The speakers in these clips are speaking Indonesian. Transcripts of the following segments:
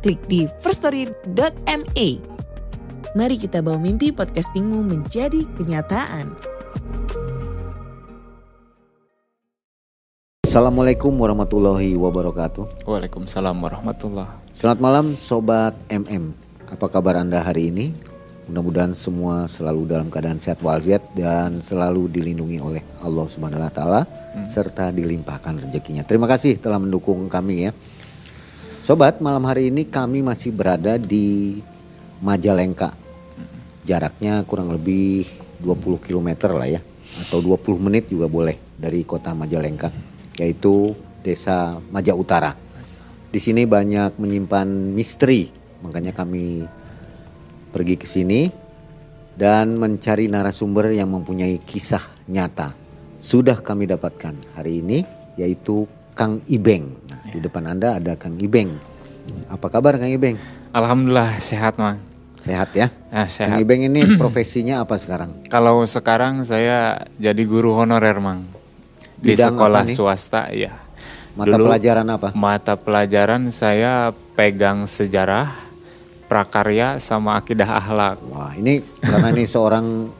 klik di firststory.me. Mari kita bawa mimpi podcastingmu menjadi kenyataan. Assalamualaikum warahmatullahi wabarakatuh. Waalaikumsalam warahmatullah. Selamat malam Sobat MM. Apa kabar Anda hari ini? Mudah-mudahan semua selalu dalam keadaan sehat walafiat dan selalu dilindungi oleh Allah Subhanahu wa taala serta dilimpahkan rezekinya. Terima kasih telah mendukung kami ya. Sobat, malam hari ini kami masih berada di Majalengka. Jaraknya kurang lebih 20 km lah ya atau 20 menit juga boleh dari kota Majalengka yaitu Desa Maja Utara. Di sini banyak menyimpan misteri, makanya kami pergi ke sini dan mencari narasumber yang mempunyai kisah nyata. Sudah kami dapatkan hari ini yaitu Kang Ibeng. Nah, di depan Anda ada Kang Ibeng. Apa kabar Kang Ibeng? Alhamdulillah sehat mang. Sehat ya? Ah, sehat. Kang Ibeng ini profesinya apa sekarang? Kalau sekarang saya jadi guru honorer mang di Bidang sekolah swasta ya. Mata Dulu pelajaran apa? Mata pelajaran saya pegang sejarah, prakarya sama akidah akhlak. Wah, ini karena ini seorang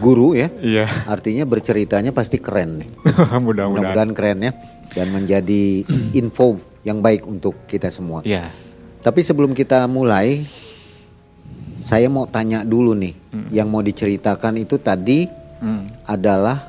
guru ya. Iya. Artinya berceritanya pasti keren nih. Mudah-mudahan. Mudah-mudahan keren ya dan menjadi info yang baik untuk kita semua. Iya. Tapi sebelum kita mulai, saya mau tanya dulu nih, yang mau diceritakan itu tadi Hmm, adalah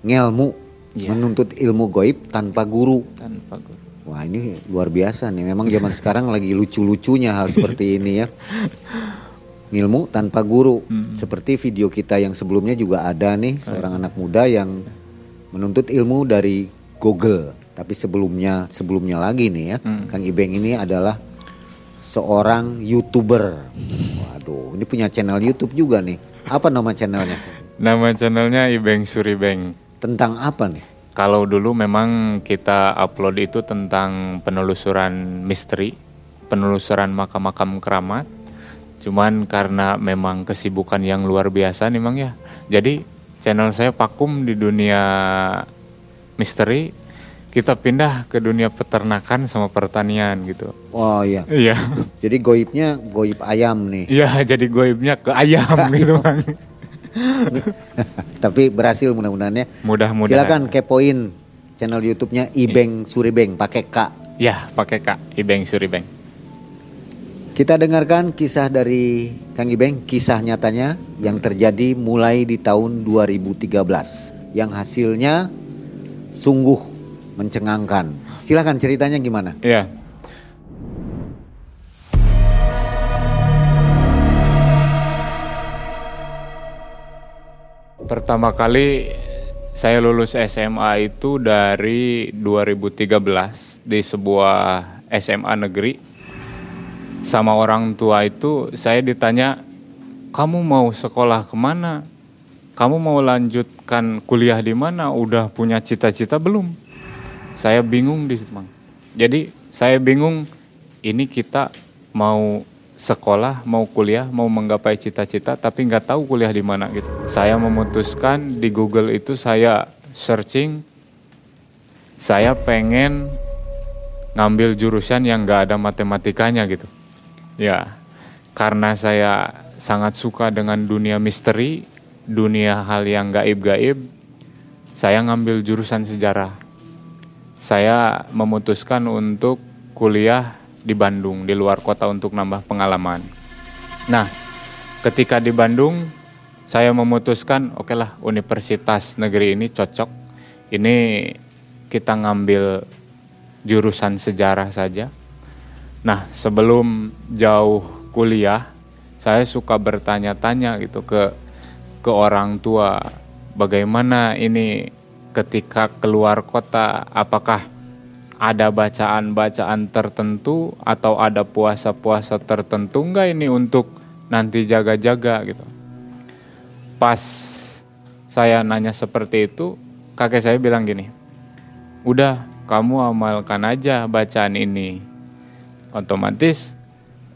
ngelmu, Iya. menuntut ilmu goib tanpa guru. tanpa guru. Wah ini luar biasa nih, memang zaman sekarang lagi lucu-lucunya hal seperti ini ya. Ilmu tanpa guru, seperti video kita yang sebelumnya juga ada nih seorang anak muda yang menuntut ilmu dari Google. Tapi sebelumnya sebelumnya lagi nih ya, Kang Ibeng ini adalah seorang youtuber. Waduh, ini punya channel YouTube juga nih. Apa nama channelnya? Nama channelnya Ibeng Suribeng. Tentang apa nih? Kalau dulu memang kita upload itu tentang penelusuran misteri, penelusuran makam-makam keramat. Cuman karena memang kesibukan yang luar biasa nih Mang ya. Jadi channel saya vakum di dunia misteri. Kita pindah ke dunia peternakan sama pertanian gitu. Oh iya. Iya. Jadi goibnya goib ayam nih. Iya, jadi goibnya ke ayam gitu Mang. Tapi berhasil mudah-mudahan ya. Mudah-mudahan. Silakan kepoin channel YouTube-nya Ibeng Suribeng pakai K. Ya, pakai Kak Ibeng Suribeng. Kita dengarkan kisah dari Kang Ibeng, kisah nyatanya yang terjadi mulai di tahun 2013 yang hasilnya sungguh mencengangkan. Silakan ceritanya gimana? Iya. Pertama kali saya lulus SMA itu dari 2013 di sebuah SMA negeri. Sama orang tua itu saya ditanya, kamu mau sekolah ke mana? Kamu mau lanjutkan kuliah di mana? Udah punya cita-cita belum? Saya bingung di situ, Mang. Jadi saya bingung ini kita mau sekolah, mau kuliah, mau menggapai cita-cita tapi nggak tahu kuliah di mana gitu. Saya memutuskan di Google itu saya searching saya pengen ngambil jurusan yang nggak ada matematikanya gitu. Ya, karena saya sangat suka dengan dunia misteri, dunia hal yang gaib-gaib, saya ngambil jurusan sejarah saya memutuskan untuk kuliah di Bandung, di luar kota untuk nambah pengalaman. Nah, ketika di Bandung, saya memutuskan, oke lah universitas negeri ini cocok. Ini kita ngambil jurusan sejarah saja. Nah, sebelum jauh kuliah, saya suka bertanya-tanya gitu ke ke orang tua, bagaimana ini ketika keluar kota, apakah ada bacaan-bacaan tertentu atau ada puasa-puasa tertentu enggak ini untuk nanti jaga-jaga gitu. Pas saya nanya seperti itu, kakek saya bilang gini, udah kamu amalkan aja bacaan ini. Otomatis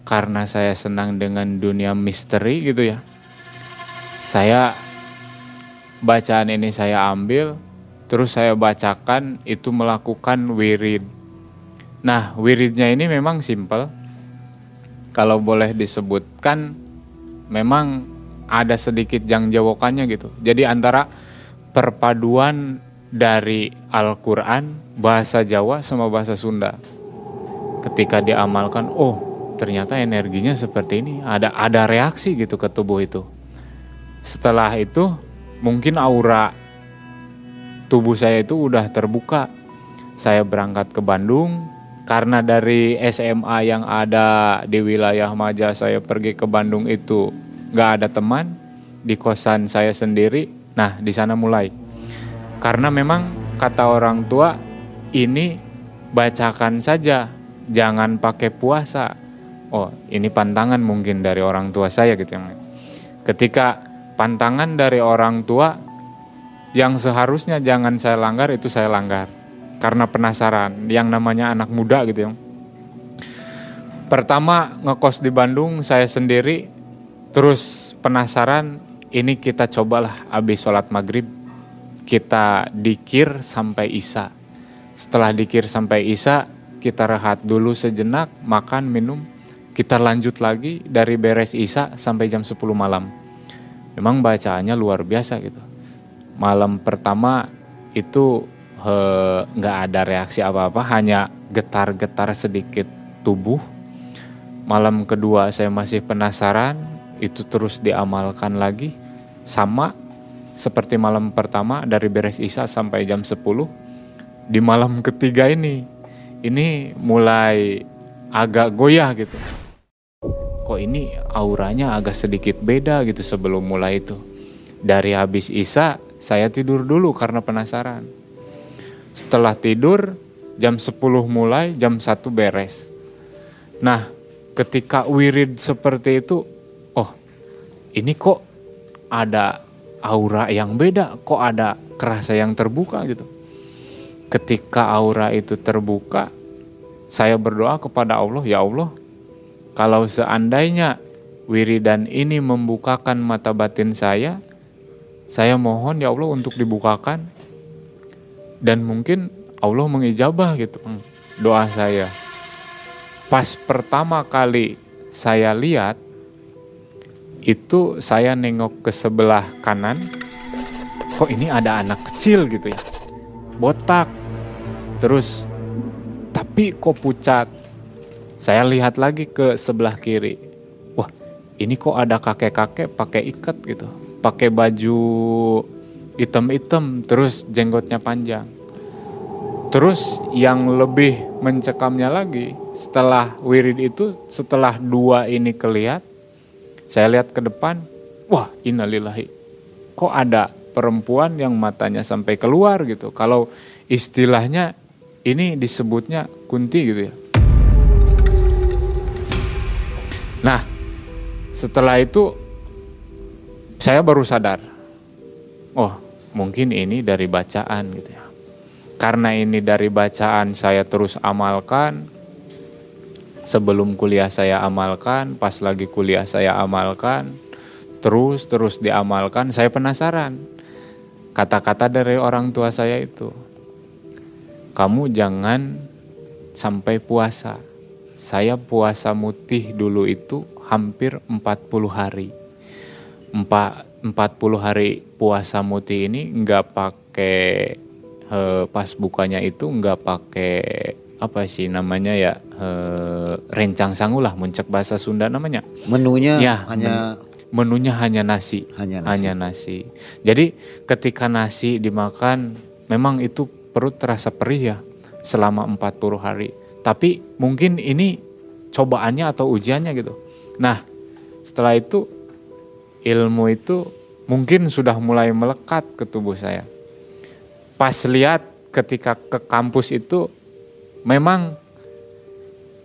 karena saya senang dengan dunia misteri gitu ya. Saya bacaan ini saya ambil, terus saya bacakan itu melakukan wirid. Nah, wiridnya ini memang simple. Kalau boleh disebutkan, memang ada sedikit jang jawokannya gitu. Jadi antara perpaduan dari Al-Quran, bahasa Jawa sama bahasa Sunda. Ketika diamalkan, oh ternyata energinya seperti ini. Ada ada reaksi gitu ke tubuh itu. Setelah itu mungkin aura tubuh saya itu udah terbuka. Saya berangkat ke Bandung karena dari SMA yang ada di wilayah Maja saya pergi ke Bandung itu nggak ada teman di kosan saya sendiri. Nah di sana mulai karena memang kata orang tua ini bacakan saja jangan pakai puasa. Oh ini pantangan mungkin dari orang tua saya gitu yang ketika pantangan dari orang tua yang seharusnya jangan saya langgar itu saya langgar. Karena penasaran yang namanya anak muda gitu ya. Pertama ngekos di Bandung saya sendiri terus penasaran ini kita cobalah habis sholat maghrib kita dikir sampai isya. Setelah dikir sampai isya kita rehat dulu sejenak makan minum kita lanjut lagi dari beres isya sampai jam 10 malam memang bacaannya luar biasa gitu malam pertama itu nggak ada reaksi apa-apa, hanya getar-getar sedikit tubuh. Malam kedua saya masih penasaran, itu terus diamalkan lagi, sama seperti malam pertama dari beres isya sampai jam 10. Di malam ketiga ini, ini mulai agak goyah gitu. Kok ini auranya agak sedikit beda gitu sebelum mulai itu. Dari habis isya saya tidur dulu karena penasaran. Setelah tidur, jam 10 mulai, jam 1 beres. Nah, ketika wirid seperti itu, oh ini kok ada aura yang beda, kok ada kerasa yang terbuka gitu. Ketika aura itu terbuka, saya berdoa kepada Allah, ya Allah, kalau seandainya wiridan ini membukakan mata batin saya, saya mohon ya Allah untuk dibukakan dan mungkin Allah mengijabah gitu doa saya. Pas pertama kali saya lihat itu saya nengok ke sebelah kanan kok ini ada anak kecil gitu ya. Botak. Terus tapi kok pucat. Saya lihat lagi ke sebelah kiri. Wah, ini kok ada kakek-kakek pakai ikat gitu pakai baju hitam-hitam terus jenggotnya panjang. Terus yang lebih mencekamnya lagi setelah wirid itu setelah dua ini kelihat saya lihat ke depan wah innalillahi kok ada perempuan yang matanya sampai keluar gitu kalau istilahnya ini disebutnya kunti gitu ya nah setelah itu saya baru sadar, oh mungkin ini dari bacaan gitu ya. Karena ini dari bacaan saya terus amalkan, sebelum kuliah saya amalkan, pas lagi kuliah saya amalkan, terus terus diamalkan, saya penasaran. Kata-kata dari orang tua saya itu, kamu jangan sampai puasa. Saya puasa mutih dulu itu hampir 40 hari. Empat empat puluh hari puasa muti ini nggak pakai he, pas bukanya itu nggak pakai apa sih namanya ya he, rencang sangu lah muncak bahasa Sunda namanya. Menunya ya, hanya men, menunya hanya nasi. Hanya nasi. hanya nasi. Jadi ketika nasi dimakan memang itu perut terasa perih ya selama 40 hari tapi mungkin ini cobaannya atau ujiannya gitu. Nah setelah itu ilmu itu mungkin sudah mulai melekat ke tubuh saya. Pas lihat ketika ke kampus itu memang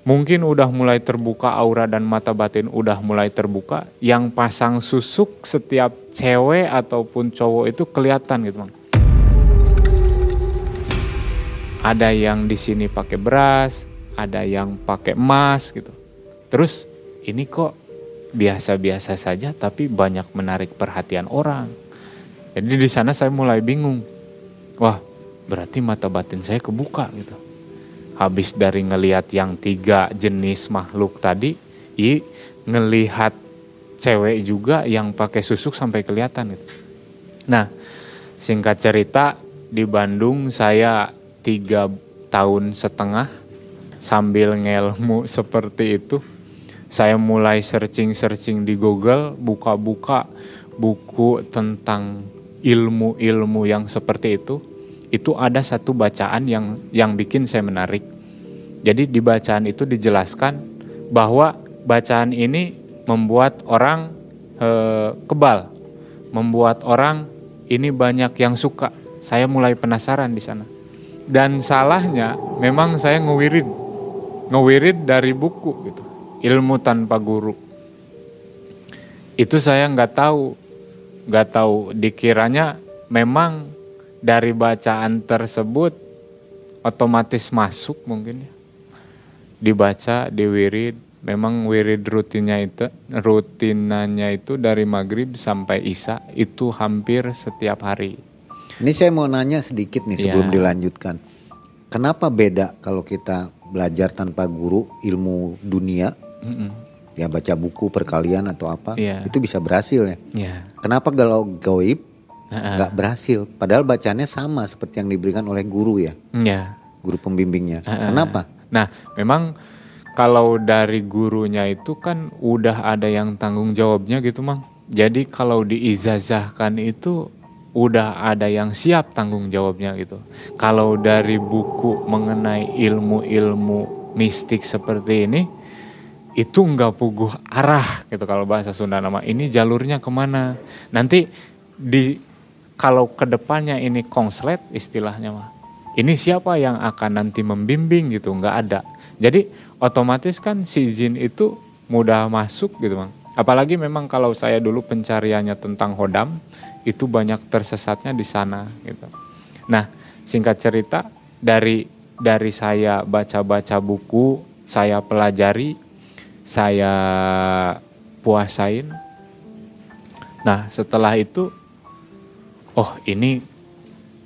mungkin udah mulai terbuka aura dan mata batin udah mulai terbuka. Yang pasang susuk setiap cewek ataupun cowok itu kelihatan gitu bang ada yang di sini pakai beras ada yang pakai emas gitu. Terus ini kok biasa-biasa saja tapi banyak menarik perhatian orang. Jadi di sana saya mulai bingung. Wah berarti mata batin saya kebuka gitu. Habis dari ngelihat yang tiga jenis makhluk tadi, i ngelihat cewek juga yang pakai susuk sampai kelihatan gitu. Nah, singkat cerita di Bandung saya tiga tahun setengah sambil ngelmu seperti itu. Saya mulai searching-searching di Google, buka-buka buku tentang ilmu-ilmu yang seperti itu itu ada satu bacaan yang yang bikin saya menarik. Jadi di bacaan itu dijelaskan bahwa bacaan ini membuat orang e, kebal, membuat orang ini banyak yang suka. Saya mulai penasaran di sana. Dan salahnya memang saya ngewirid, ngewirid dari buku gitu, ilmu tanpa guru. Itu saya nggak tahu, nggak tahu. Dikiranya memang dari bacaan tersebut otomatis masuk mungkin ya. Dibaca di wirid memang wirid rutinnya itu rutinanya itu dari maghrib sampai isya itu hampir setiap hari ini saya mau nanya sedikit nih sebelum ya. dilanjutkan kenapa beda kalau kita belajar tanpa guru ilmu dunia mm -mm. ya baca buku perkalian atau apa ya. itu bisa berhasil ya, ya. kenapa kalau goib nggak uh berhasil. Padahal bacanya sama seperti yang diberikan oleh guru ya. Yeah. Guru pembimbingnya. Uh Kenapa? Nah, memang kalau dari gurunya itu kan udah ada yang tanggung jawabnya gitu, Mang. Jadi kalau diizazahkan itu udah ada yang siap tanggung jawabnya gitu. Kalau dari buku mengenai ilmu-ilmu mistik seperti ini, itu nggak puguh arah gitu kalau bahasa Sunda nama. Ini jalurnya ke mana? Nanti di kalau ke depannya ini konslet istilahnya mah ini siapa yang akan nanti membimbing gitu? Nggak ada. Jadi otomatis kan si jin itu mudah masuk gitu bang apalagi memang kalau saya dulu pencariannya tentang hodam itu banyak tersesatnya di sana gitu nah singkat cerita dari dari saya baca-baca buku saya pelajari saya puasain nah setelah itu oh ini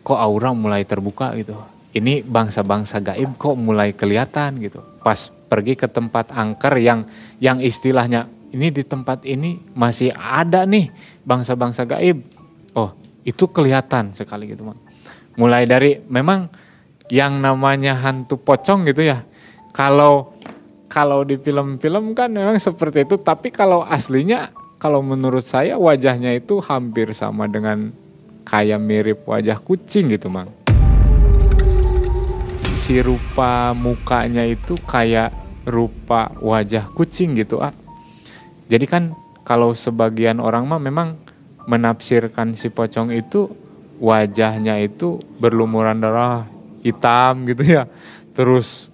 kok aura mulai terbuka gitu. Ini bangsa-bangsa gaib kok mulai kelihatan gitu. Pas pergi ke tempat angker yang yang istilahnya ini di tempat ini masih ada nih bangsa-bangsa gaib. Oh, itu kelihatan sekali gitu, Bang. Mulai dari memang yang namanya hantu pocong gitu ya. Kalau kalau di film-film kan memang seperti itu, tapi kalau aslinya kalau menurut saya wajahnya itu hampir sama dengan kayak mirip wajah kucing gitu mang si rupa mukanya itu kayak rupa wajah kucing gitu ah jadi kan kalau sebagian orang mah memang menafsirkan si pocong itu wajahnya itu berlumuran darah hitam gitu ya. Terus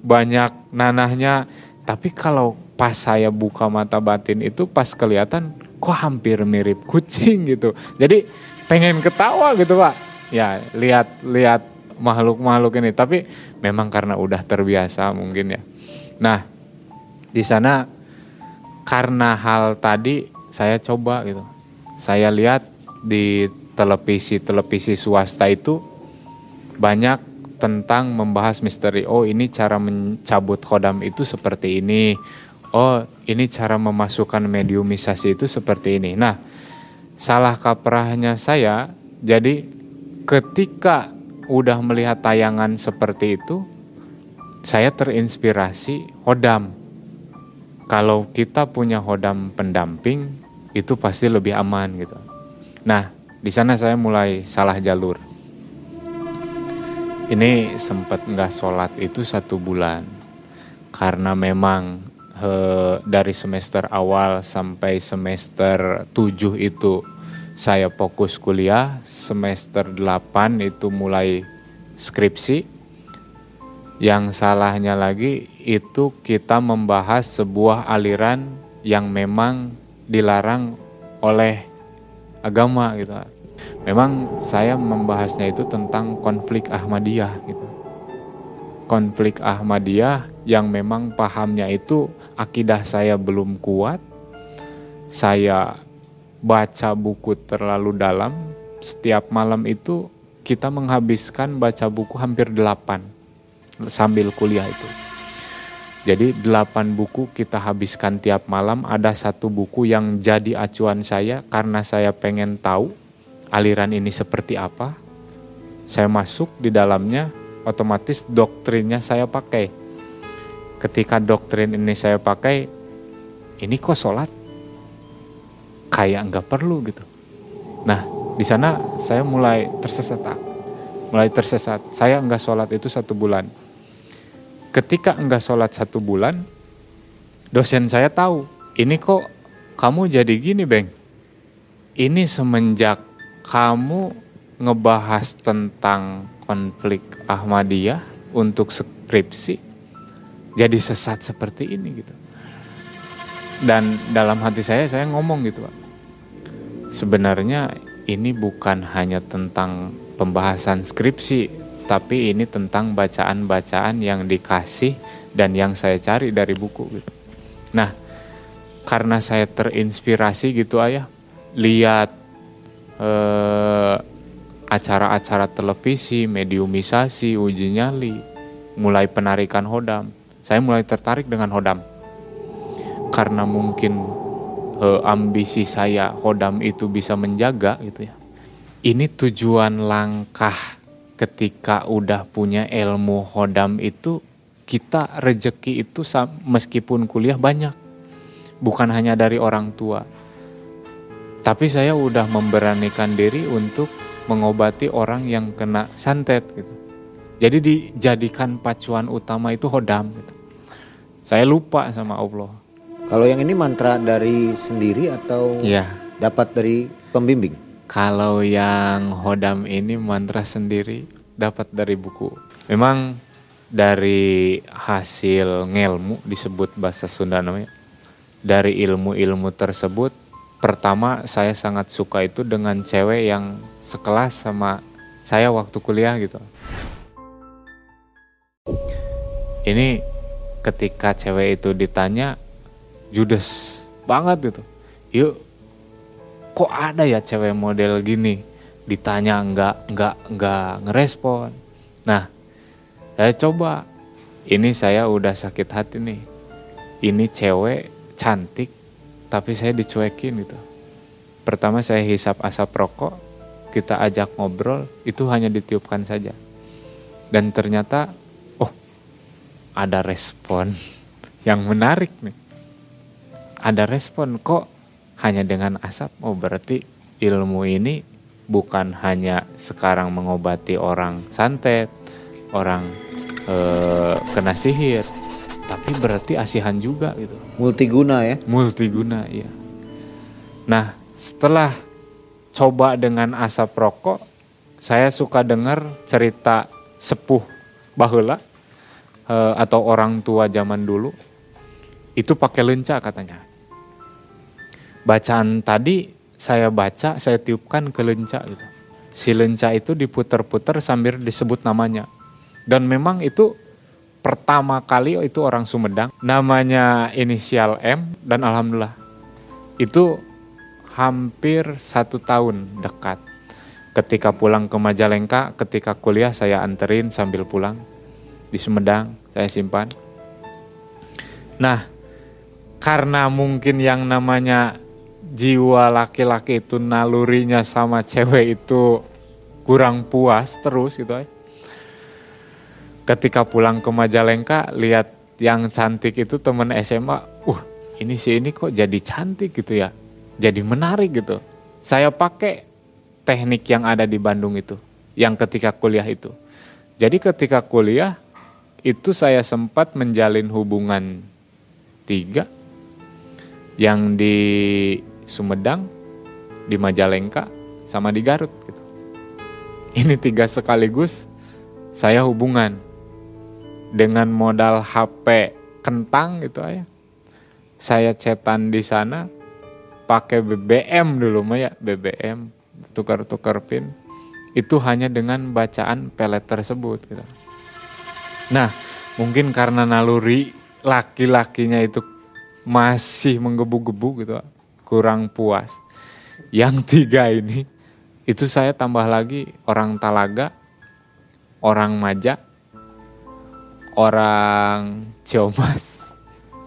banyak nanahnya. Tapi kalau pas saya buka mata batin itu pas kelihatan kok hampir mirip kucing gitu. Jadi pengen ketawa gitu pak. Ya lihat lihat makhluk-makhluk ini. Tapi memang karena udah terbiasa mungkin ya. Nah di sana karena hal tadi saya coba gitu saya lihat di televisi televisi swasta itu banyak tentang membahas misteri oh ini cara mencabut kodam itu seperti ini. Oh ini cara memasukkan mediumisasi itu seperti ini. Nah salah kaprahnya saya jadi ketika udah melihat tayangan seperti itu saya terinspirasi hodam. Kalau kita punya hodam pendamping itu pasti lebih aman gitu. Nah di sana saya mulai salah jalur. Ini sempat nggak sholat itu satu bulan. Karena memang he, dari semester awal sampai semester 7 itu saya fokus kuliah, semester 8 itu mulai skripsi. Yang salahnya lagi itu kita membahas sebuah aliran yang memang dilarang oleh agama gitu. Memang saya membahasnya itu tentang konflik Ahmadiyah gitu. Konflik Ahmadiyah yang memang pahamnya itu akidah saya belum kuat. Saya baca buku terlalu dalam. Setiap malam itu kita menghabiskan baca buku hampir delapan sambil kuliah itu. Jadi delapan buku kita habiskan tiap malam. Ada satu buku yang jadi acuan saya karena saya pengen tahu aliran ini seperti apa. Saya masuk di dalamnya, otomatis doktrinnya saya pakai. Ketika doktrin ini saya pakai, ini kok sholat kayak nggak perlu gitu. Nah di sana saya mulai tersesat, mulai tersesat. Saya nggak sholat itu satu bulan ketika enggak sholat satu bulan, dosen saya tahu, ini kok kamu jadi gini, Beng. Ini semenjak kamu ngebahas tentang konflik Ahmadiyah untuk skripsi, jadi sesat seperti ini gitu. Dan dalam hati saya, saya ngomong gitu, Pak. Sebenarnya ini bukan hanya tentang pembahasan skripsi, tapi ini tentang bacaan-bacaan yang dikasih dan yang saya cari dari buku gitu. Nah, karena saya terinspirasi gitu ayah, lihat eh, acara-acara televisi, mediumisasi, uji nyali, mulai penarikan hodam. Saya mulai tertarik dengan hodam. Karena mungkin eh, ambisi saya hodam itu bisa menjaga gitu ya. Ini tujuan langkah ketika udah punya ilmu hodam itu kita rejeki itu meskipun kuliah banyak. Bukan hanya dari orang tua. Tapi saya udah memberanikan diri untuk mengobati orang yang kena santet gitu. Jadi dijadikan pacuan utama itu hodam gitu. saya lupa sama Allah. Kalau yang ini mantra dari sendiri atau ya. dapat dari pembimbing kalau yang hodam ini mantra sendiri dapat dari buku. Memang dari hasil ngelmu disebut bahasa Sunda namanya. Dari ilmu-ilmu tersebut pertama saya sangat suka itu dengan cewek yang sekelas sama saya waktu kuliah gitu. Ini ketika cewek itu ditanya judes banget gitu. Yuk kok ada ya cewek model gini? Ditanya nggak nggak nggak ngerespon. Nah saya coba. Ini saya udah sakit hati nih. Ini cewek cantik tapi saya dicuekin gitu. Pertama saya hisap asap rokok kita ajak ngobrol itu hanya ditiupkan saja. Dan ternyata oh ada respon yang menarik nih. Ada respon kok hanya dengan asap? Oh berarti ilmu ini bukan hanya sekarang mengobati orang santet orang eh, kena sihir tapi berarti asihan juga gitu. Multiguna ya? Multiguna ya nah setelah coba dengan asap rokok saya suka dengar cerita sepuh bahula eh, atau orang tua zaman dulu. Itu pakai lenca katanya bacaan tadi saya baca, saya tiupkan ke lenca gitu. Si lenca itu diputer-puter sambil disebut namanya. Dan memang itu pertama kali itu orang Sumedang, namanya inisial M dan alhamdulillah itu hampir satu tahun dekat. Ketika pulang ke Majalengka, ketika kuliah saya anterin sambil pulang di Sumedang, saya simpan. Nah, karena mungkin yang namanya jiwa laki-laki itu nalurinya sama cewek itu kurang puas terus gitu ya. Ketika pulang ke Majalengka lihat yang cantik itu temen SMA, uh ini sih ini kok jadi cantik gitu ya. Jadi menarik gitu. Saya pakai teknik yang ada di Bandung itu, yang ketika kuliah itu. Jadi ketika kuliah itu saya sempat menjalin hubungan tiga yang di Sumedang, di Majalengka, sama di Garut gitu. Ini tiga sekaligus saya hubungan. dengan modal HP kentang gitu ya saya cetan di sana pakai BBM dulu mah ya BBM tukar-tukar pin itu hanya dengan bacaan pelet tersebut gitu. Nah, mungkin karena naluri laki-lakinya itu masih menggebu-gebu gitu, kurang puas. Yang tiga ini itu saya tambah lagi orang Talaga, orang Maja, orang Ciomas.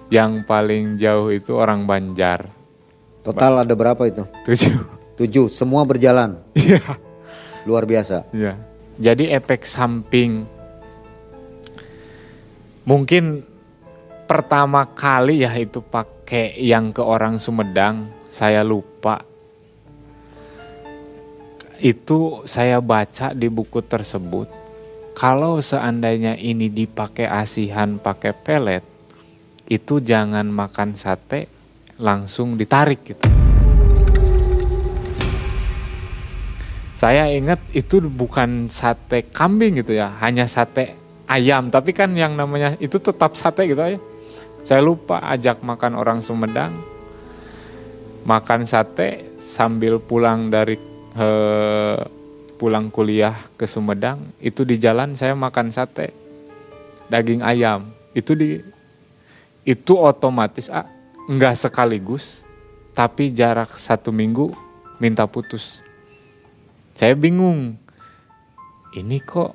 Yang paling jauh itu orang Banjar. Total ada berapa itu? Tujuh. Tujuh, semua berjalan. Iya. Luar biasa. Iya. Jadi efek samping mungkin pertama kali ya itu pakai yang ke orang Sumedang, saya lupa. Itu saya baca di buku tersebut. Kalau seandainya ini dipakai asihan pakai pelet, itu jangan makan sate langsung ditarik gitu. Saya ingat itu bukan sate kambing gitu ya, hanya sate ayam. Tapi kan yang namanya itu tetap sate gitu ya. Saya lupa ajak makan orang Sumedang, makan sate sambil pulang dari eh, pulang kuliah ke Sumedang. Itu di jalan saya makan sate daging ayam. Itu di itu otomatis ah, nggak sekaligus, tapi jarak satu minggu minta putus saya bingung ini kok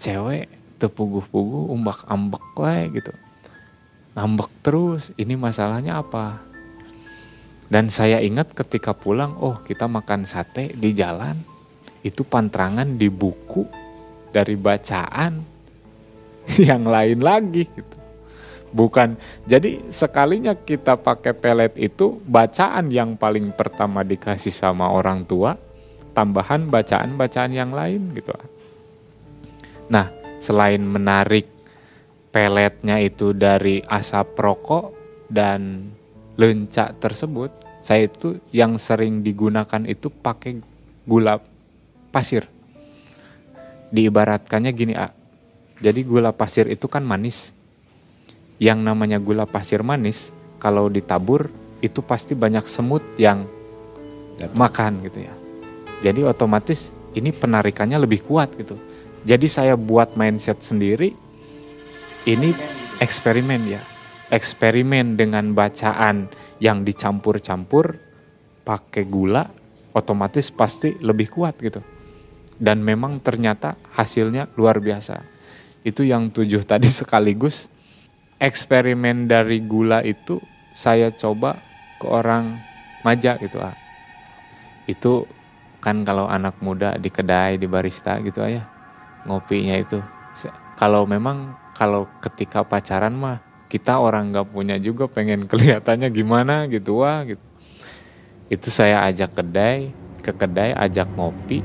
cewek tepuguh-puguh umbak ambek wae gitu ngambek terus ini masalahnya apa? Dan saya ingat ketika pulang oh kita makan sate di jalan. Itu pantrangan di buku dari bacaan yang lain lagi gitu. Bukan. Jadi sekalinya kita pakai pelet itu bacaan yang paling pertama dikasih sama orang tua tambahan bacaan-bacaan yang lain gitu. Nah, selain menarik peletnya itu dari asap rokok dan lencak tersebut, saya itu yang sering digunakan itu pakai gula pasir. Diibaratkannya gini, A. Jadi gula pasir itu kan manis. Yang namanya gula pasir manis, kalau ditabur itu pasti banyak semut yang makan gitu ya. Jadi otomatis ini penarikannya lebih kuat gitu. Jadi saya buat mindset sendiri. Ini eksperimen ya. Eksperimen dengan bacaan yang dicampur-campur pakai gula otomatis pasti lebih kuat gitu. Dan memang ternyata hasilnya luar biasa. Itu yang tujuh tadi sekaligus eksperimen dari gula itu saya coba ke orang Maja gitu ah. Itu kan kalau anak muda di kedai di barista gitu ayah ngopinya itu kalau memang kalau ketika pacaran mah kita orang nggak punya juga pengen kelihatannya gimana gitu wah gitu. Itu saya ajak kedai ke kedai ajak ngopi.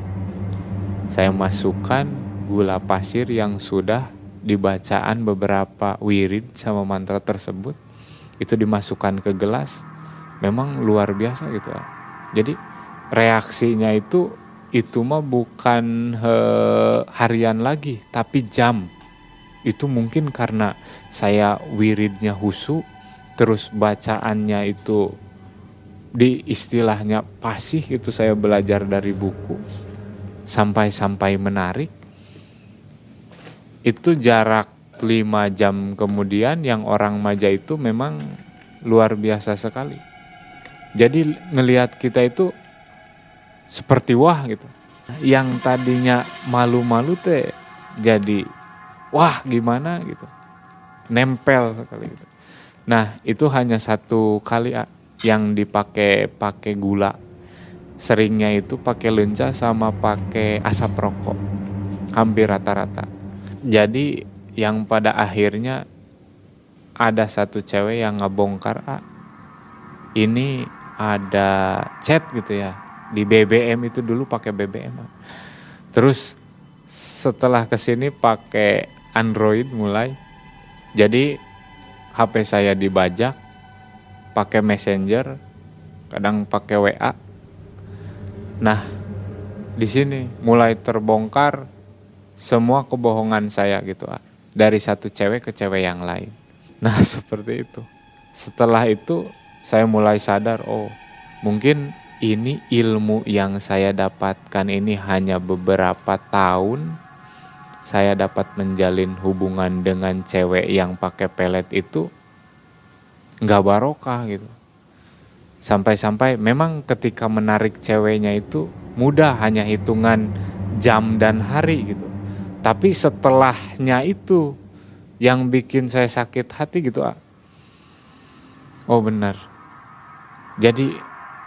Saya masukkan gula pasir yang sudah dibacaan beberapa wirid sama mantra tersebut. Itu dimasukkan ke gelas. Memang luar biasa gitu jadi reaksinya itu itu mah bukan he, harian lagi tapi jam itu mungkin karena saya wiridnya husu terus bacaannya itu di istilahnya pasih itu saya belajar dari buku sampai-sampai menarik itu jarak 5 jam kemudian yang orang maja itu memang luar biasa sekali jadi ngelihat kita itu seperti wah gitu. Yang tadinya malu-malu teh jadi wah gimana gitu. Nempel sekali gitu. Nah, itu hanya satu kali yang dipakai pakai gula. Seringnya itu pakai lenca sama pakai asap rokok. Hampir rata-rata. Jadi yang pada akhirnya ada satu cewek yang ngebongkar ah, ini ada chat gitu ya di BBM itu dulu pakai BBM terus setelah ke sini pakai Android mulai jadi HP saya dibajak pakai Messenger kadang pakai WA nah di sini mulai terbongkar semua kebohongan saya gitu dari satu cewek ke cewek yang lain. Nah seperti itu. Setelah itu saya mulai sadar, oh mungkin ini ilmu yang saya dapatkan ini hanya beberapa tahun saya dapat menjalin hubungan dengan cewek yang pakai pelet itu nggak barokah gitu. Sampai-sampai memang ketika menarik ceweknya itu mudah hanya hitungan jam dan hari gitu. Tapi setelahnya itu yang bikin saya sakit hati gitu. Ah. Oh benar. Jadi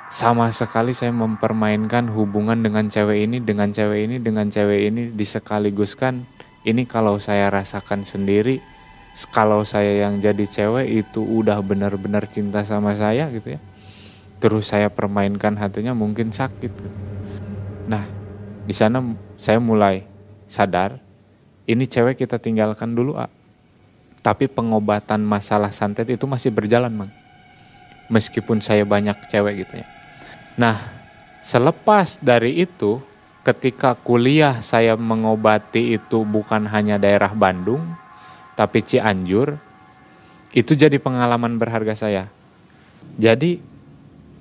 sama sekali saya mempermainkan hubungan dengan cewek ini, dengan cewek ini, dengan cewek ini disekaliguskan. Ini kalau saya rasakan sendiri, kalau saya yang jadi cewek itu udah benar-benar cinta sama saya gitu ya. Terus saya permainkan hatinya mungkin sakit. Gitu. Nah, di sana saya mulai sadar ini cewek kita tinggalkan dulu, ah. Tapi pengobatan masalah santet itu masih berjalan, Mang. Meskipun saya banyak cewek gitu ya. Nah, selepas dari itu, ketika kuliah saya mengobati itu bukan hanya daerah Bandung, tapi Cianjur, itu jadi pengalaman berharga saya. Jadi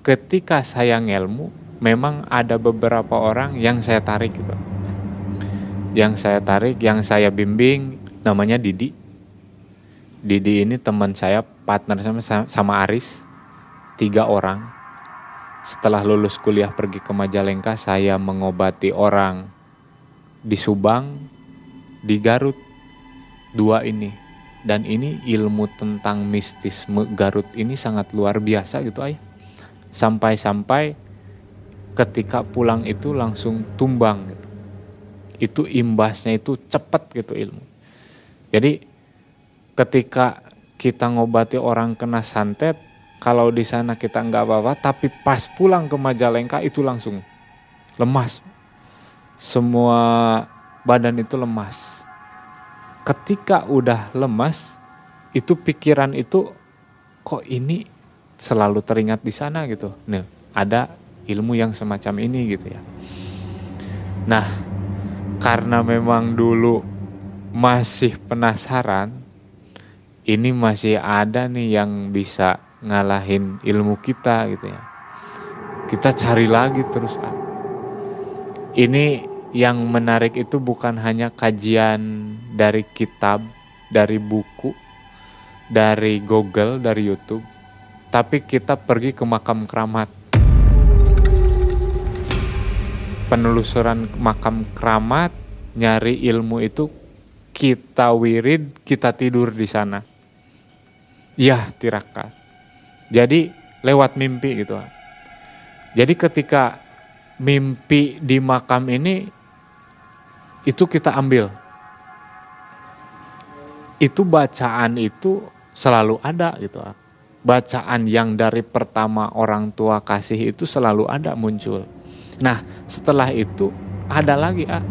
ketika saya ngelmu, memang ada beberapa orang yang saya tarik gitu yang saya tarik, yang saya bimbing namanya Didi. Didi ini teman saya, partner sama sama Aris, tiga orang. Setelah lulus kuliah pergi ke Majalengka, saya mengobati orang di Subang, di Garut, dua ini. Dan ini ilmu tentang mistisme Garut ini sangat luar biasa gitu ayah. Sampai-sampai ketika pulang itu langsung tumbang gitu itu imbasnya itu cepat gitu ilmu. Jadi ketika kita ngobati orang kena santet, kalau di sana kita nggak apa-apa, tapi pas pulang ke Majalengka itu langsung lemas. Semua badan itu lemas. Ketika udah lemas, itu pikiran itu kok ini selalu teringat di sana gitu. Nih, ada ilmu yang semacam ini gitu ya. Nah, karena memang dulu masih penasaran, ini masih ada nih yang bisa ngalahin ilmu kita gitu ya. Kita cari lagi terus. Ini yang menarik itu bukan hanya kajian dari kitab, dari buku, dari Google, dari YouTube, tapi kita pergi ke makam keramat penelusuran makam keramat, nyari ilmu itu kita wirid, kita tidur di sana. Ya, tirakat. Jadi lewat mimpi gitu. Jadi ketika mimpi di makam ini itu kita ambil. Itu bacaan itu selalu ada gitu. Bacaan yang dari pertama orang tua kasih itu selalu ada muncul Nah, setelah itu ada lagi ah,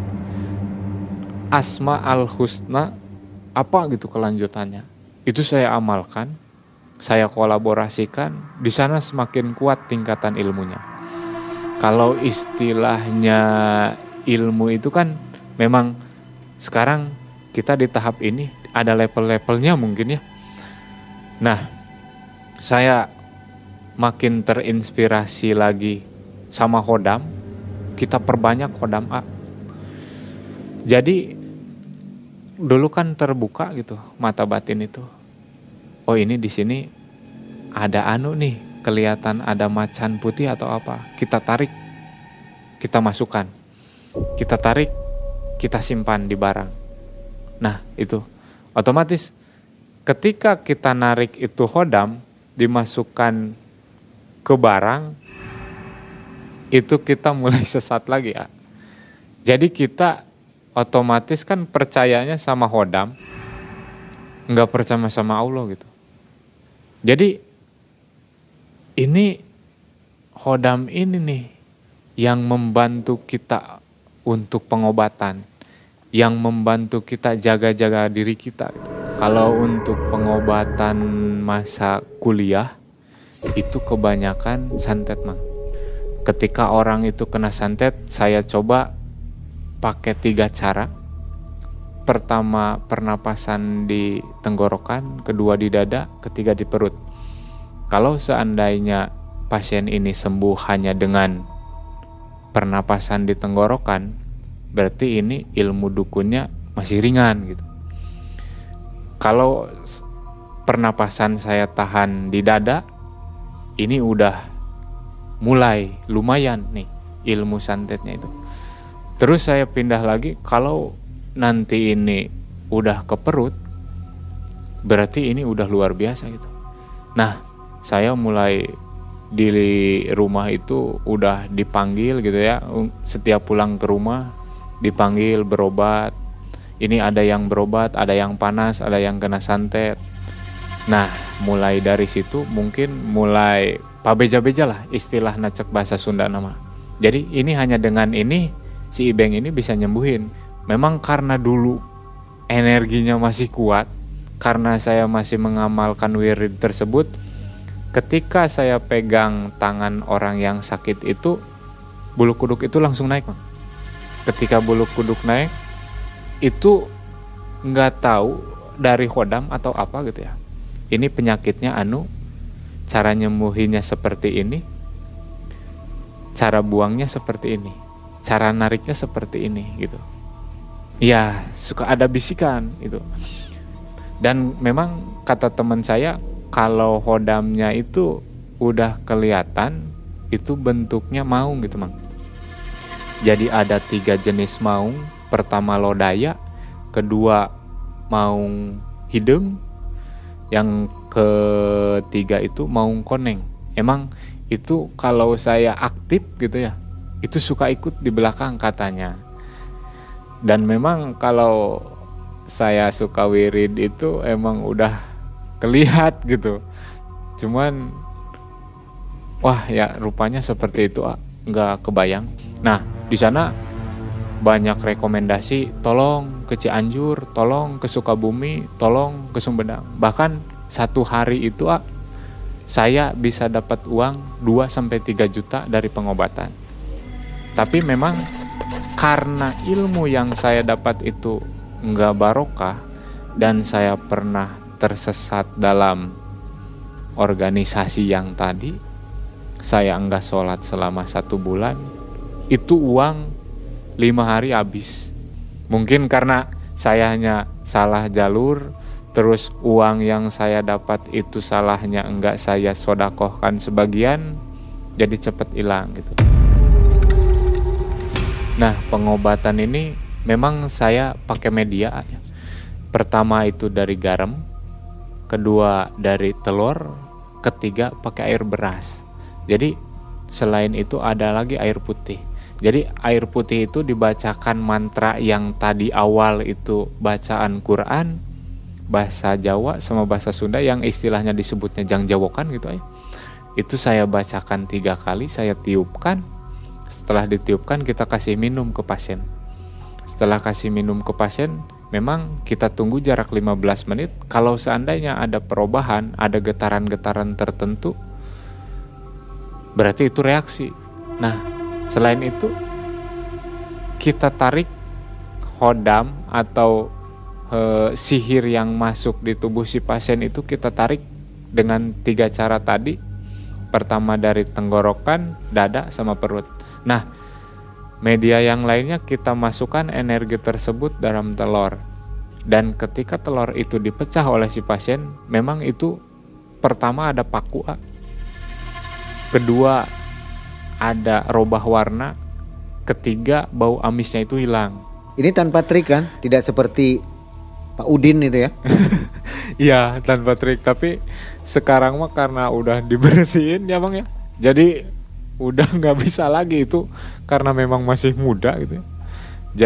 Asma al Husna apa gitu kelanjutannya. Itu saya amalkan, saya kolaborasikan, di sana semakin kuat tingkatan ilmunya. Kalau istilahnya ilmu itu kan memang sekarang kita di tahap ini ada level-levelnya mungkin ya. Nah, saya makin terinspirasi lagi sama Hodam kita perbanyak kodam A. Jadi dulu kan terbuka gitu mata batin itu. Oh ini di sini ada anu nih kelihatan ada macan putih atau apa. Kita tarik, kita masukkan, kita tarik, kita simpan di barang. Nah itu otomatis ketika kita narik itu hodam dimasukkan ke barang itu kita mulai sesat lagi ya. Jadi kita otomatis kan percayanya sama hodam, nggak percaya sama Allah gitu. Jadi ini hodam ini nih yang membantu kita untuk pengobatan, yang membantu kita jaga-jaga diri kita. Gitu. Kalau untuk pengobatan masa kuliah itu kebanyakan santet mang ketika orang itu kena santet, saya coba pakai tiga cara. Pertama pernapasan di tenggorokan, kedua di dada, ketiga di perut. Kalau seandainya pasien ini sembuh hanya dengan pernapasan di tenggorokan, berarti ini ilmu dukunnya masih ringan gitu. Kalau pernapasan saya tahan di dada, ini udah mulai lumayan nih ilmu santetnya itu. Terus saya pindah lagi kalau nanti ini udah ke perut, berarti ini udah luar biasa gitu. Nah, saya mulai di rumah itu udah dipanggil gitu ya, setiap pulang ke rumah dipanggil berobat. Ini ada yang berobat, ada yang panas, ada yang kena santet. Nah, mulai dari situ mungkin mulai pabeja-beja lah istilah nacek bahasa Sunda nama. Jadi ini hanya dengan ini si Ibeng ini bisa nyembuhin. Memang karena dulu energinya masih kuat, karena saya masih mengamalkan wirid tersebut, ketika saya pegang tangan orang yang sakit itu, bulu kuduk itu langsung naik. Bang. Ketika bulu kuduk naik, itu nggak tahu dari hodam atau apa gitu ya. Ini penyakitnya anu, cara nyembuhinnya seperti ini, cara buangnya seperti ini, cara nariknya seperti ini gitu. Ya suka ada bisikan itu. Dan memang kata teman saya kalau hodamnya itu udah kelihatan itu bentuknya maung gitu mang. Jadi ada tiga jenis maung. Pertama lodaya kedua maung hidung yang ketiga itu maung koneng. Emang itu kalau saya aktif gitu ya itu suka ikut di belakang katanya dan memang kalau saya suka wirid itu emang udah kelihat gitu. Cuman wah ya rupanya seperti itu nggak kebayang. Nah di sana banyak rekomendasi tolong ke Cianjur tolong ke Sukabumi tolong ke Sumedang. Bahkan satu hari itu ah, saya bisa dapat uang 2 sampai 3 juta dari pengobatan. Tapi memang karena ilmu yang saya dapat itu nggak barokah dan saya pernah tersesat dalam organisasi yang tadi saya enggak sholat selama satu bulan itu uang lima hari habis. Mungkin karena saya hanya salah jalur terus uang yang saya dapat itu salahnya enggak saya sodakohkan sebagian jadi cepat hilang gitu nah pengobatan ini memang saya pakai media pertama itu dari garam kedua dari telur, ketiga pakai air beras. Jadi selain itu ada lagi air putih. Jadi air putih itu dibacakan mantra yang tadi awal itu bacaan Quran, bahasa Jawa sama bahasa Sunda yang istilahnya disebutnya jang jawokan gitu ya. Itu saya bacakan tiga kali, saya tiupkan. Setelah ditiupkan kita kasih minum ke pasien. Setelah kasih minum ke pasien, memang kita tunggu jarak 15 menit. Kalau seandainya ada perubahan ada getaran-getaran tertentu berarti itu reaksi. Nah selain itu kita tarik hodam atau e, sihir yang masuk di tubuh si pasien itu kita tarik dengan tiga cara tadi. Pertama dari tenggorokan dada sama perut nah Media yang lainnya kita masukkan energi tersebut dalam telur. Dan ketika telur itu dipecah oleh si pasien, memang itu pertama ada paku A. Kedua ada robah warna, ketiga bau amisnya itu hilang. Ini tanpa trik kan? Tidak seperti Pak Udin itu ya? Iya tanpa trik, tapi sekarang mah karena udah dibersihin ya bang ya. Jadi udah nggak bisa lagi itu karena memang masih muda gitu ya.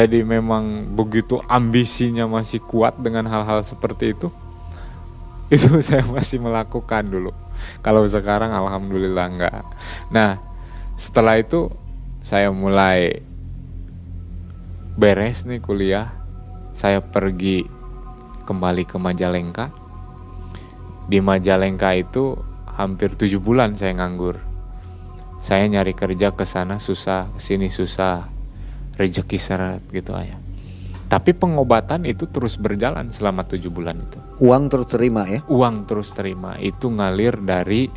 jadi memang begitu ambisinya masih kuat dengan hal-hal seperti itu itu saya masih melakukan dulu. Kalau sekarang alhamdulillah enggak nah setelah itu saya mulai beres nih kuliah. Saya pergi kembali ke Majalengka. Di Majalengka itu hampir tujuh bulan saya nganggur saya nyari kerja ke sana susah, ke sini susah, rezeki seret gitu ayah. Tapi pengobatan itu terus berjalan selama tujuh bulan itu. Uang terus terima ya? Uang terus terima itu ngalir dari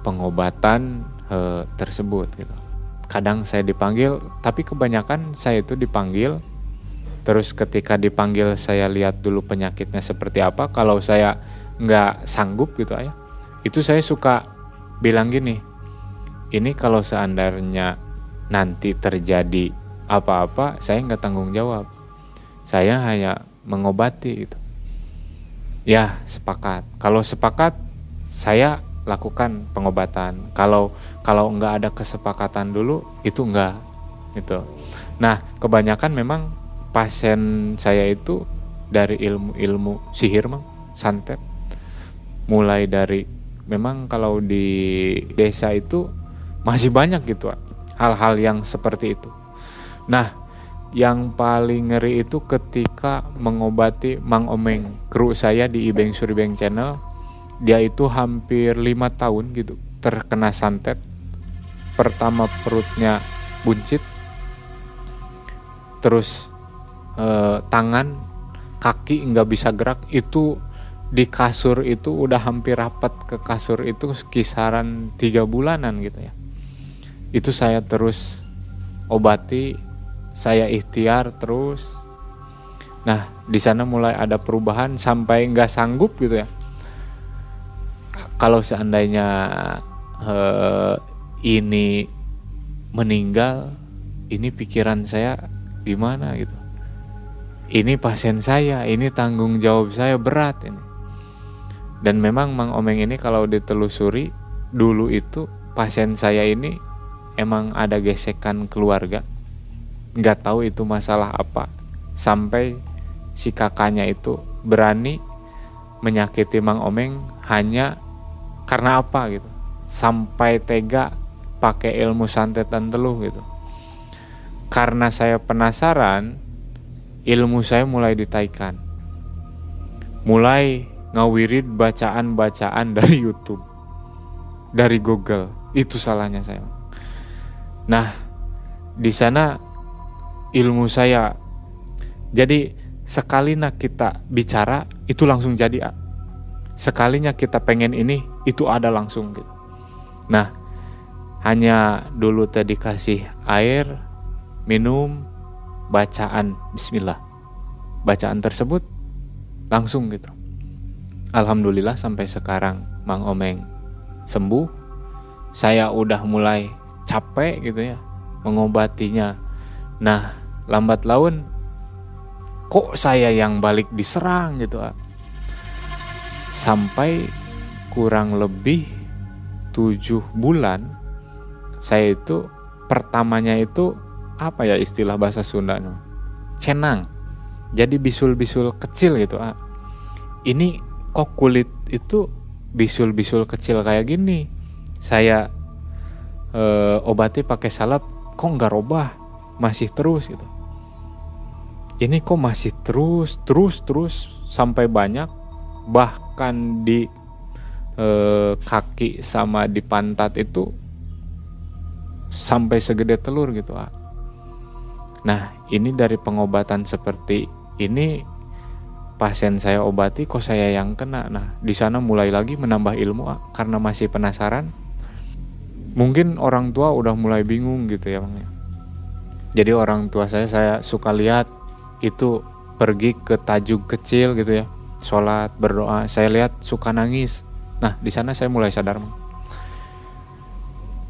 pengobatan eh, tersebut gitu. Kadang saya dipanggil, tapi kebanyakan saya itu dipanggil. Terus ketika dipanggil saya lihat dulu penyakitnya seperti apa. Kalau saya nggak sanggup gitu ayah, itu saya suka bilang gini. Ini kalau seandainya nanti terjadi apa-apa, saya nggak tanggung jawab saya hanya mengobati gitu. Ya, sepakat. Kalau sepakat, saya lakukan pengobatan. Kalau kalau nggak ada kesepakatan dulu, itu enggak gitu. Nah, kebanyakan memang pasien saya itu dari ilmu-ilmu sihir, mang, santet. Mulai dari memang kalau di desa itu masih banyak gitu hal-hal yang seperti itu. Nah, yang paling ngeri itu ketika mengobati Mang Omeng. Kru saya di Ibeng Suribeng Channel dia itu hampir lima tahun gitu terkena santet. Pertama perutnya buncit terus eh, tangan kaki nggak bisa gerak. Itu di kasur itu udah hampir rapat ke kasur itu kisaran tiga bulanan gitu ya itu saya terus obati saya ikhtiar terus. Nah di sana mulai ada perubahan sampai nggak sanggup gitu ya. Kalau seandainya uh, ini meninggal ini pikiran saya gimana gitu? Ini pasien saya ini tanggung jawab saya berat ini. Dan memang Mang Omeng ini kalau ditelusuri dulu itu pasien saya ini emang ada gesekan keluarga? Nggak tahu itu masalah apa. Sampai si kakaknya itu berani menyakiti Mang Omeng hanya karena apa gitu. Sampai tega pakai ilmu santet dan teluh gitu. Karena saya penasaran ilmu saya mulai ditaikan. Mulai ngawirid bacaan-bacaan dari YouTube dari Google. Itu salahnya saya nah di sana ilmu saya. Jadi sekalinya kita bicara itu langsung jadi. Sekalinya kita pengen ini itu ada langsung gitu. Nah, hanya dulu tadi kasih air, minum, bacaan bismillah. Bacaan tersebut langsung gitu. Alhamdulillah sampai sekarang Mang Omeng sembuh. Saya udah mulai capek gitu ya mengobatinya. Nah, lambat laun kok saya yang balik diserang gitu ah. sampai kurang lebih tujuh bulan saya itu pertamanya itu apa ya istilah bahasa Sunda cenang jadi bisul-bisul kecil gitu ah. ini kok kulit itu bisul-bisul kecil kayak gini saya eh, obati pakai salep kok nggak robah masih terus gitu ini kok masih terus terus terus sampai banyak bahkan di eh, kaki sama di pantat itu sampai segede telur gitu ah. Nah ini dari pengobatan seperti ini pasien saya obati kok saya yang kena. Nah di sana mulai lagi menambah ilmu ah, karena masih penasaran. Mungkin orang tua udah mulai bingung gitu ya bang. Ya. Jadi orang tua saya saya suka lihat itu pergi ke tajuk kecil gitu ya. Sholat berdoa saya lihat suka nangis. Nah di sana saya mulai sadar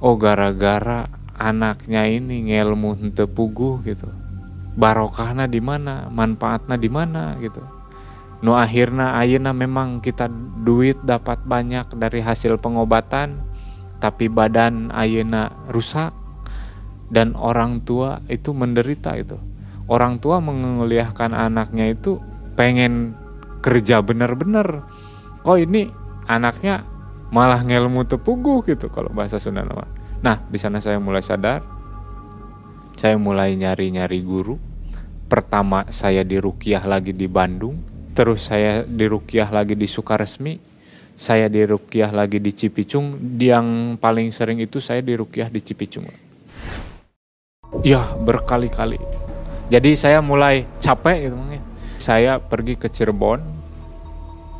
oh gara-gara anaknya ini ngelmu tepugu gitu. Barokahnya di mana? Manfaatnya di mana gitu? No akhirnya ayana memang kita duit dapat banyak dari hasil pengobatan tapi badan ayana rusak dan orang tua itu menderita itu. Orang tua menguliahkan anaknya itu pengen kerja bener-bener kok ini anaknya malah ngelmu tepuguh gitu kalau bahasa Sunda nama. Nah di sana saya mulai sadar. Saya mulai nyari-nyari guru. Pertama saya di Rukiah lagi di Bandung terus saya di Rukiah lagi di Sukaresmi saya di Rukiah lagi di Cipicung yang paling sering itu saya di Rukiah di Cipicung ya berkali-kali Jadi saya mulai capek gitu ya. Saya pergi ke Cirebon,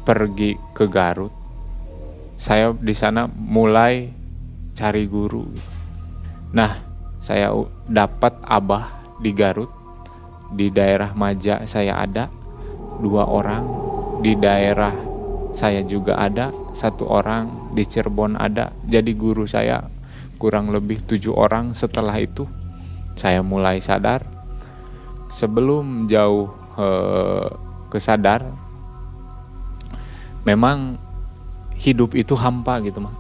pergi ke Garut. Saya di sana mulai cari guru. Nah, saya dapat abah di Garut. Di daerah Maja saya ada dua orang. Di daerah saya juga ada satu orang. Di Cirebon ada. Jadi guru saya kurang lebih tujuh orang. Setelah itu saya mulai sadar. Sebelum jauh eh, kesadar, memang hidup itu hampa gitu mang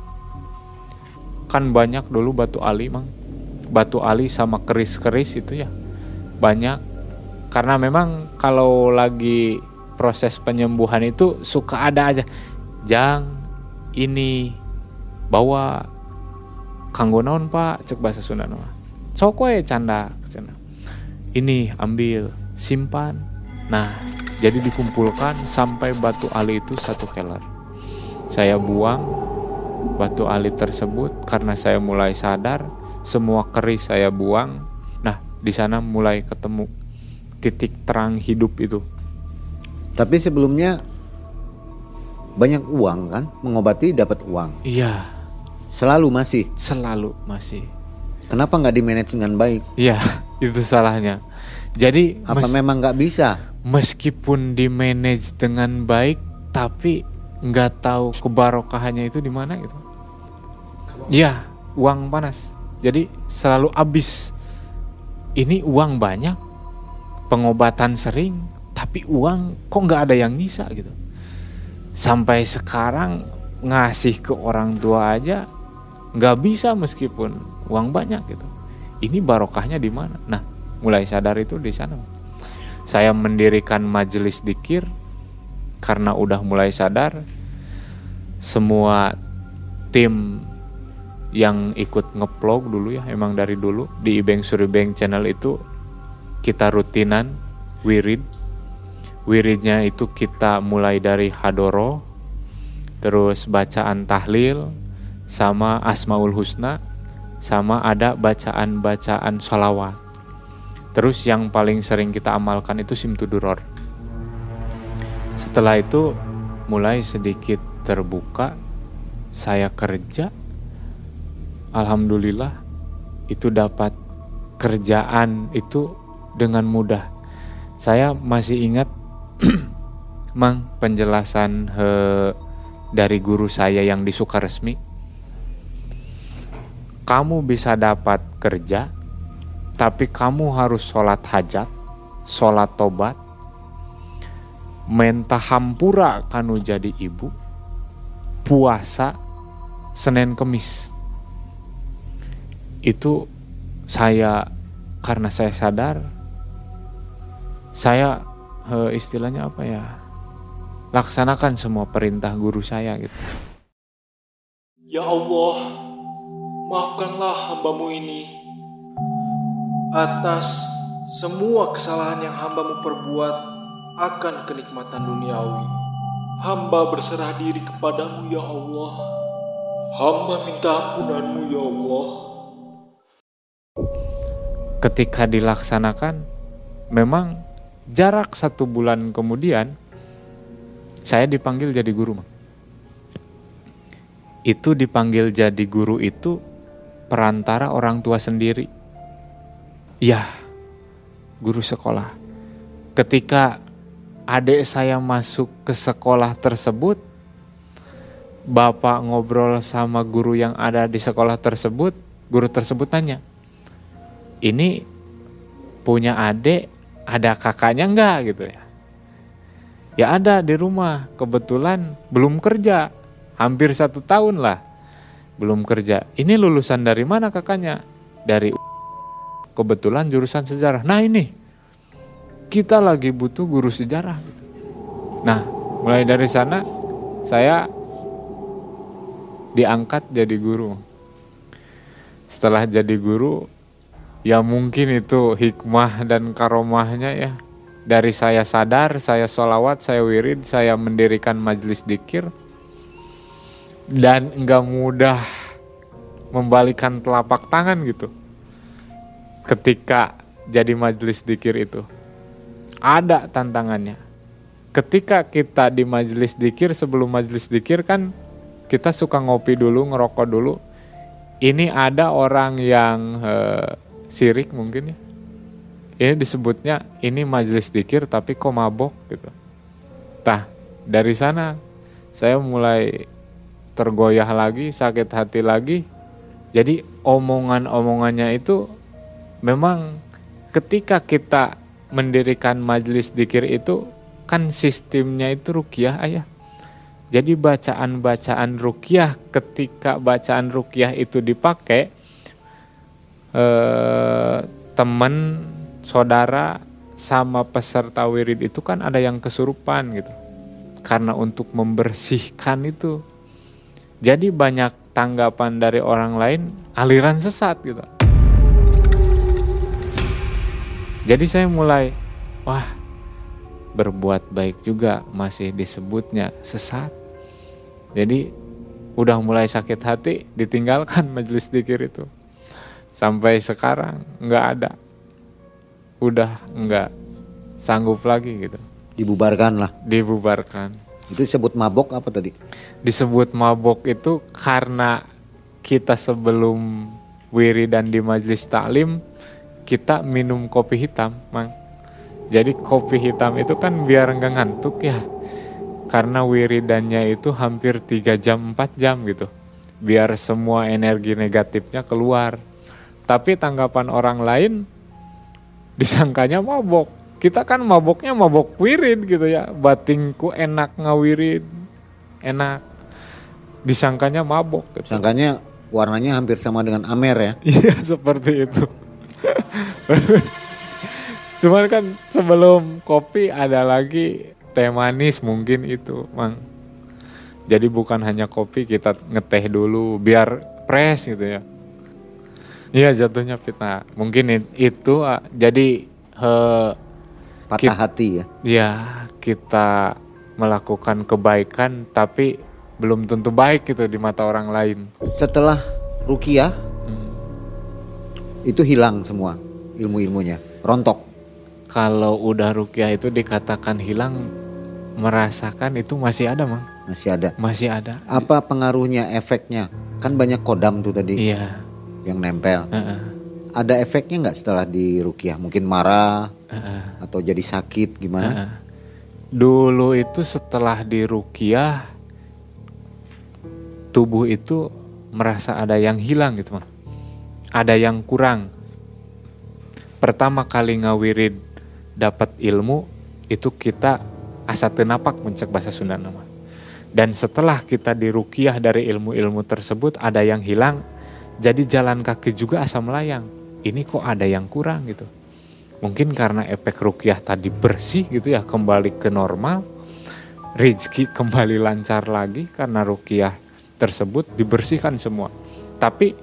kan banyak dulu batu ali mang batu ali sama keris-keris itu ya banyak karena memang kalau lagi proses penyembuhan itu suka ada aja. Jang ini bawa. Kanggo naon pak? Cek bahasa Sunda mah sok we canda canda. Ini ambil simpan. Nah jadi dikumpulkan sampai batu ali itu satu keler. Saya buang batu ali tersebut karena saya mulai sadar semua keris saya buang. Nah di sana mulai ketemu titik terang hidup itu Tapi sebelumnya banyak uang kan, mengobati dapat uang. iya Selalu masih. selalu masih Kenapa nggak di manage dengan baik? iya itu salahnya jadi Apa memang nggak bisa? meskipun di manage dengan baik tapi nggak tahu kebarokahannya itu di mana gitu iya uang panas jadi selalu habis ini uang banyak pengobatan sering tapi uang kok nggak ada yang nyisa gitu. Sampai sekarang ngasih ke orang tua aja nggak bisa meskipun uang banyak gitu. Ini barokahnya di mana? Nah mulai sadar itu di sana. Saya mendirikan majelis dikir. Karena udah mulai sadar semua tim yang ikut ngeplog dulu ya emang dari dulu di Ibeng Suribeng channel itu kita rutinan wirid wiridnya itu kita mulai dari hadoro terus bacaan tahlil sama asmaul husna sama ada bacaan-bacaan sholawat Terus yang paling sering kita amalkan itu simtuduror. Setelah itu mulai sedikit terbuka, saya kerja. Alhamdulillah itu dapat kerjaan itu dengan mudah. Saya masih ingat Mang penjelasan eh, dari guru saya yang di Sukaresmi. Kamu bisa dapat kerja tapi kamu harus sholat hajat, sholat tobat, menta hampura kanu jadi ibu, puasa Senin Kemis. Itu saya karena saya sadar, saya eh, istilahnya apa ya, laksanakan semua perintah guru saya gitu. Ya Allah, maafkanlah hambamu ini atas semua kesalahan yang hambamu perbuat akan kenikmatan duniawi. Hamba berserah diri kepadamu ya Allah. Hamba minta ampunanmu ya Allah. ketika dilaksanakan memang jarak satu bulan kemudian saya dipanggil jadi guru itu dipanggil jadi guru itu perantara orang tua sendiri. Ya guru sekolah. Ketika adik saya masuk ke sekolah tersebut bapak ngobrol sama guru yang ada di sekolah tersebut guru tersebut tanya ini punya adik ada kakaknya enggak gitu? Ya ya ada di rumah. Kebetulan belum kerja. Hampir satu tahun lah belum kerja. Ini lulusan dari mana kakaknya? Dari kebetulan jurusan sejarah. Nah ini. Kita lagi butuh guru sejarah gitu. nah mulai dari sana saya diangkat jadi guru. Setelah jadi guru ya mungkin itu hikmah dan karomahnya ya dari saya sadar saya sholawat saya wirid saya mendirikan majelis dikir dan nggak mudah membalikan telapak tangan gitu ketika jadi majelis dikir itu? Ada tantangannya. Ketika kita di majelis dikir sebelum majelis dikir kan kita suka ngopi dulu, ngerokok dulu. Ini ada orang yang eh, sirik mungkin ya. Ini disebutnya ini majelis dikir tapi kok mabok gitu. Tah, dari sana saya mulai tergoyah lagi, sakit hati lagi. Jadi omongan-omongannya itu memang ketika kita mendirikan majelis dikir itu kan sistemnya itu rukyah ayah. Jadi bacaan-bacaan rukyah ketika bacaan rukyah itu dipakai eh, teman saudara sama peserta wirid itu kan ada yang kesurupan gitu. Karena untuk membersihkan itu. Jadi banyak tanggapan dari orang lain aliran sesat gitu. Jadi saya mulai wah berbuat baik juga masih disebutnya sesat. Jadi udah mulai sakit hati ditinggalkan majelis dikir itu. Sampai sekarang nggak ada. Udah nggak sanggup lagi gitu. Dibubarkan lah. Dibubarkan. Itu disebut mabok apa tadi? Disebut mabok itu karena kita sebelum wiridan di majelis taklim kita minum kopi hitam, Mang. Jadi kopi hitam itu kan biar nggak ngantuk ya. Karena wiridannya itu hampir 3 jam 4 jam gitu. Biar semua energi negatifnya keluar. Tapi tanggapan orang lain disangkanya mabok. Kita kan maboknya mabok wirid gitu ya. Batingku enak ngawirid. Enak. Disangkanya mabok. Gitu. Sangkanya warnanya hampir sama dengan Amer ya. Iya seperti itu. Cuman kan sebelum kopi ada lagi teh manis mungkin itu, Mang. Jadi bukan hanya kopi kita ngeteh dulu biar fresh gitu ya. Iya jatuhnya fitnah. Mungkin itu jadi eh, Patah Kit- hati ya. ya kita melakukan kebaikan tapi belum tentu baik gitu di mata orang lain. Setelah rukiah itu hilang semua ilmu-ilmunya, rontok. Kalau udah rukyah itu dikatakan hilang merasakan itu masih ada, Mang. Masih ada. Masih ada. Apa pengaruhnya, efeknya? Kan banyak kodam tuh tadi Iya. Yang nempel. heeh, Ada efeknya nggak setelah di rukiah? Mungkin marah heeh, atau jadi sakit gimana? heeh. Dulu itu setelah di rukyah tubuh itu merasa ada yang hilang gitu, Mang. Ada yang kurang. Pertama kali ngawirid dapat ilmu itu kita asa tenapak mencek bahasa Sunda nama. Dan setelah kita dirukiah dari ilmu-ilmu tersebut ada yang hilang, jadi jalan kaki juga asa melayang. Ini kok ada yang kurang gitu. Mungkin karena efek rukiah tadi bersih gitu ya kembali ke normal, rezeki kembali lancar lagi karena rukiah tersebut dibersihkan semua. Tapi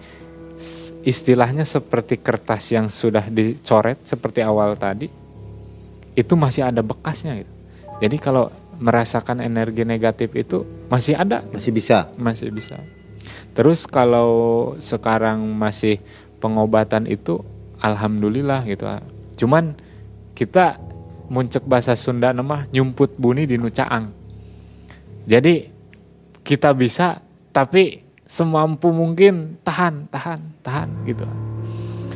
istilahnya seperti kertas yang sudah dicoret seperti awal tadi, itu masih ada bekasnya gitu. Jadi kalau merasakan energi negatif itu masih ada, Masih bisa. masih bisa. Terus kalau sekarang masih pengobatan itu, alhamdulillah gitu. Cuman kita muncek bahasa Sunda nama nyumput buni di nucaang. Jadi kita bisa, tapi semampu mungkin tahan, tahan, tahan gitu.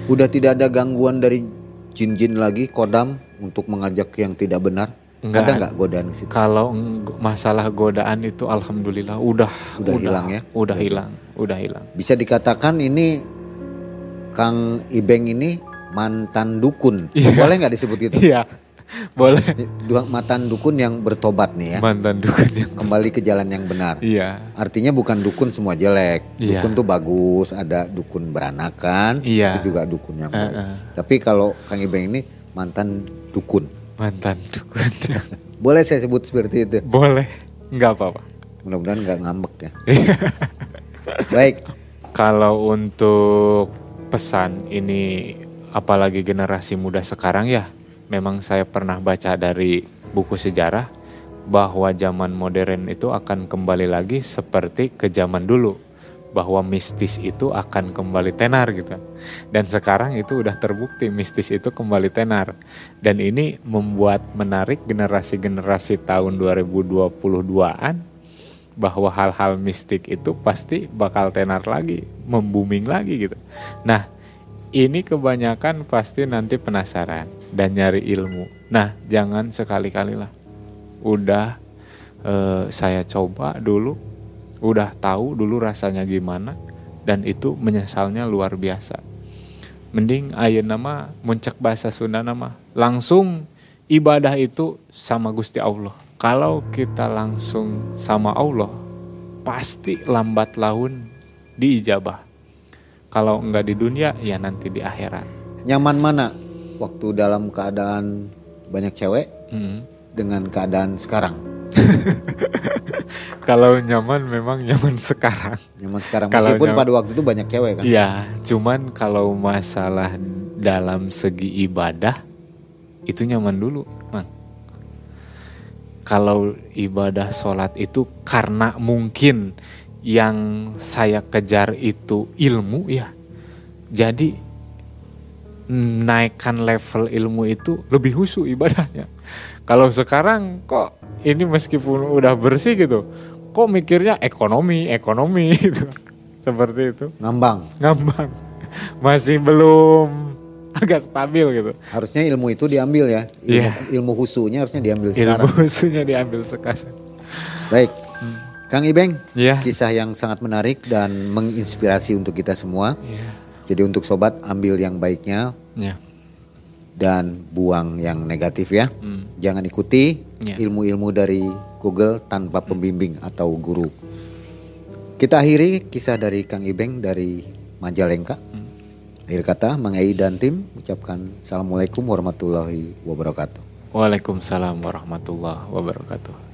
Udah tidak ada gangguan dari jin-jin lagi, kodam untuk mengajak yang tidak benar. Nggak ada nggak godaan ke situ? Kalau masalah godaan itu alhamdulillah udah Udah hilang ya? Udah hilang, udah hilang. Bisa dikatakan ini Kang Ibeng ini mantan dukun. Iya. Boleh nggak disebut itu? Iya. Boleh. Dua mantan dukun yang bertobat nih ya. Mantan dukun yang Kembali ke jalan yang benar. Iya. Artinya bukan dukun semua jelek. Iya. Dukun tuh bagus, ada dukun beranakan, Iya. itu juga dukun yang baik. Heeh. Tapi kalau Kang Ibeng ini mantan dukun. Mantan dukun. Boleh saya sebut seperti itu. Boleh. Nggak apa-apa. Mudah-mudahan nggak ngambek ya. Iya. Baik, Kalau untuk pesan ini apalagi generasi muda sekarang ya, memang saya pernah baca dari buku sejarah bahwa zaman modern itu akan kembali lagi seperti ke zaman dulu. Bahwa mistis itu akan kembali tenar gitu. Dan sekarang itu udah terbukti mistis itu kembali tenar. Dan ini membuat menarik generasi-generasi tahun 2022-an bahwa hal-hal mistik itu pasti bakal tenar lagi, membuming lagi gitu. Nah, ini kebanyakan pasti nanti penasaran dan nyari ilmu. Nah, jangan sekali-kali lah. Udah eh, saya coba dulu, udah tahu dulu rasanya gimana dan itu menyesalnya luar biasa. Mending ayo nama muncak bahasa Sunda nama langsung ibadah itu sama Gusti Allah. Kalau kita langsung sama Allah, pasti lambat laun diijabah. Kalau enggak di dunia, ya nanti di akhirat. Nyaman mana waktu dalam keadaan banyak cewek Hmm. dengan keadaan sekarang? Kalau nyaman memang nyaman sekarang. Nyaman sekarang Kalau meskipun nyaman- pada waktu itu banyak cewek kan? Iya, cuman kalau masalah dalam segi ibadah itu nyaman dulu, Mang. Kalau ibadah sholat itu karena mungkin yang saya kejar itu ilmu ya. Jadi naikkan level ilmu itu lebih husu ibadahnya. Kalau sekarang kok ini meskipun udah bersih gitu, kok mikirnya ekonomi, ekonomi gitu. Seperti itu Ngambang. ngambang masih belum agak stabil gitu Harusnya ilmu itu diambil ya. Ilmu, Iya. ilmu husunya harusnya diambil ilmu sekarang. khususnya diambil sekarang Baik. Kang Ibeng, Iya. kisah yang sangat menarik dan menginspirasi untuk kita semua. Iya. Jadi untuk sobat ambil yang baiknya ya dan buang yang negatif ya. Hmm. Jangan ikuti Ya. ilmu-ilmu dari Google tanpa pembimbing atau guru. Kita akhiri kisah dari Kang Ibeng dari Majalengka. Hmm. Akhir kata, Mang Ei dan tim ucapkan Assalamualaikum warahmatullahi wabarakatuh. Waalaikumsalam warahmatullahi wabarakatuh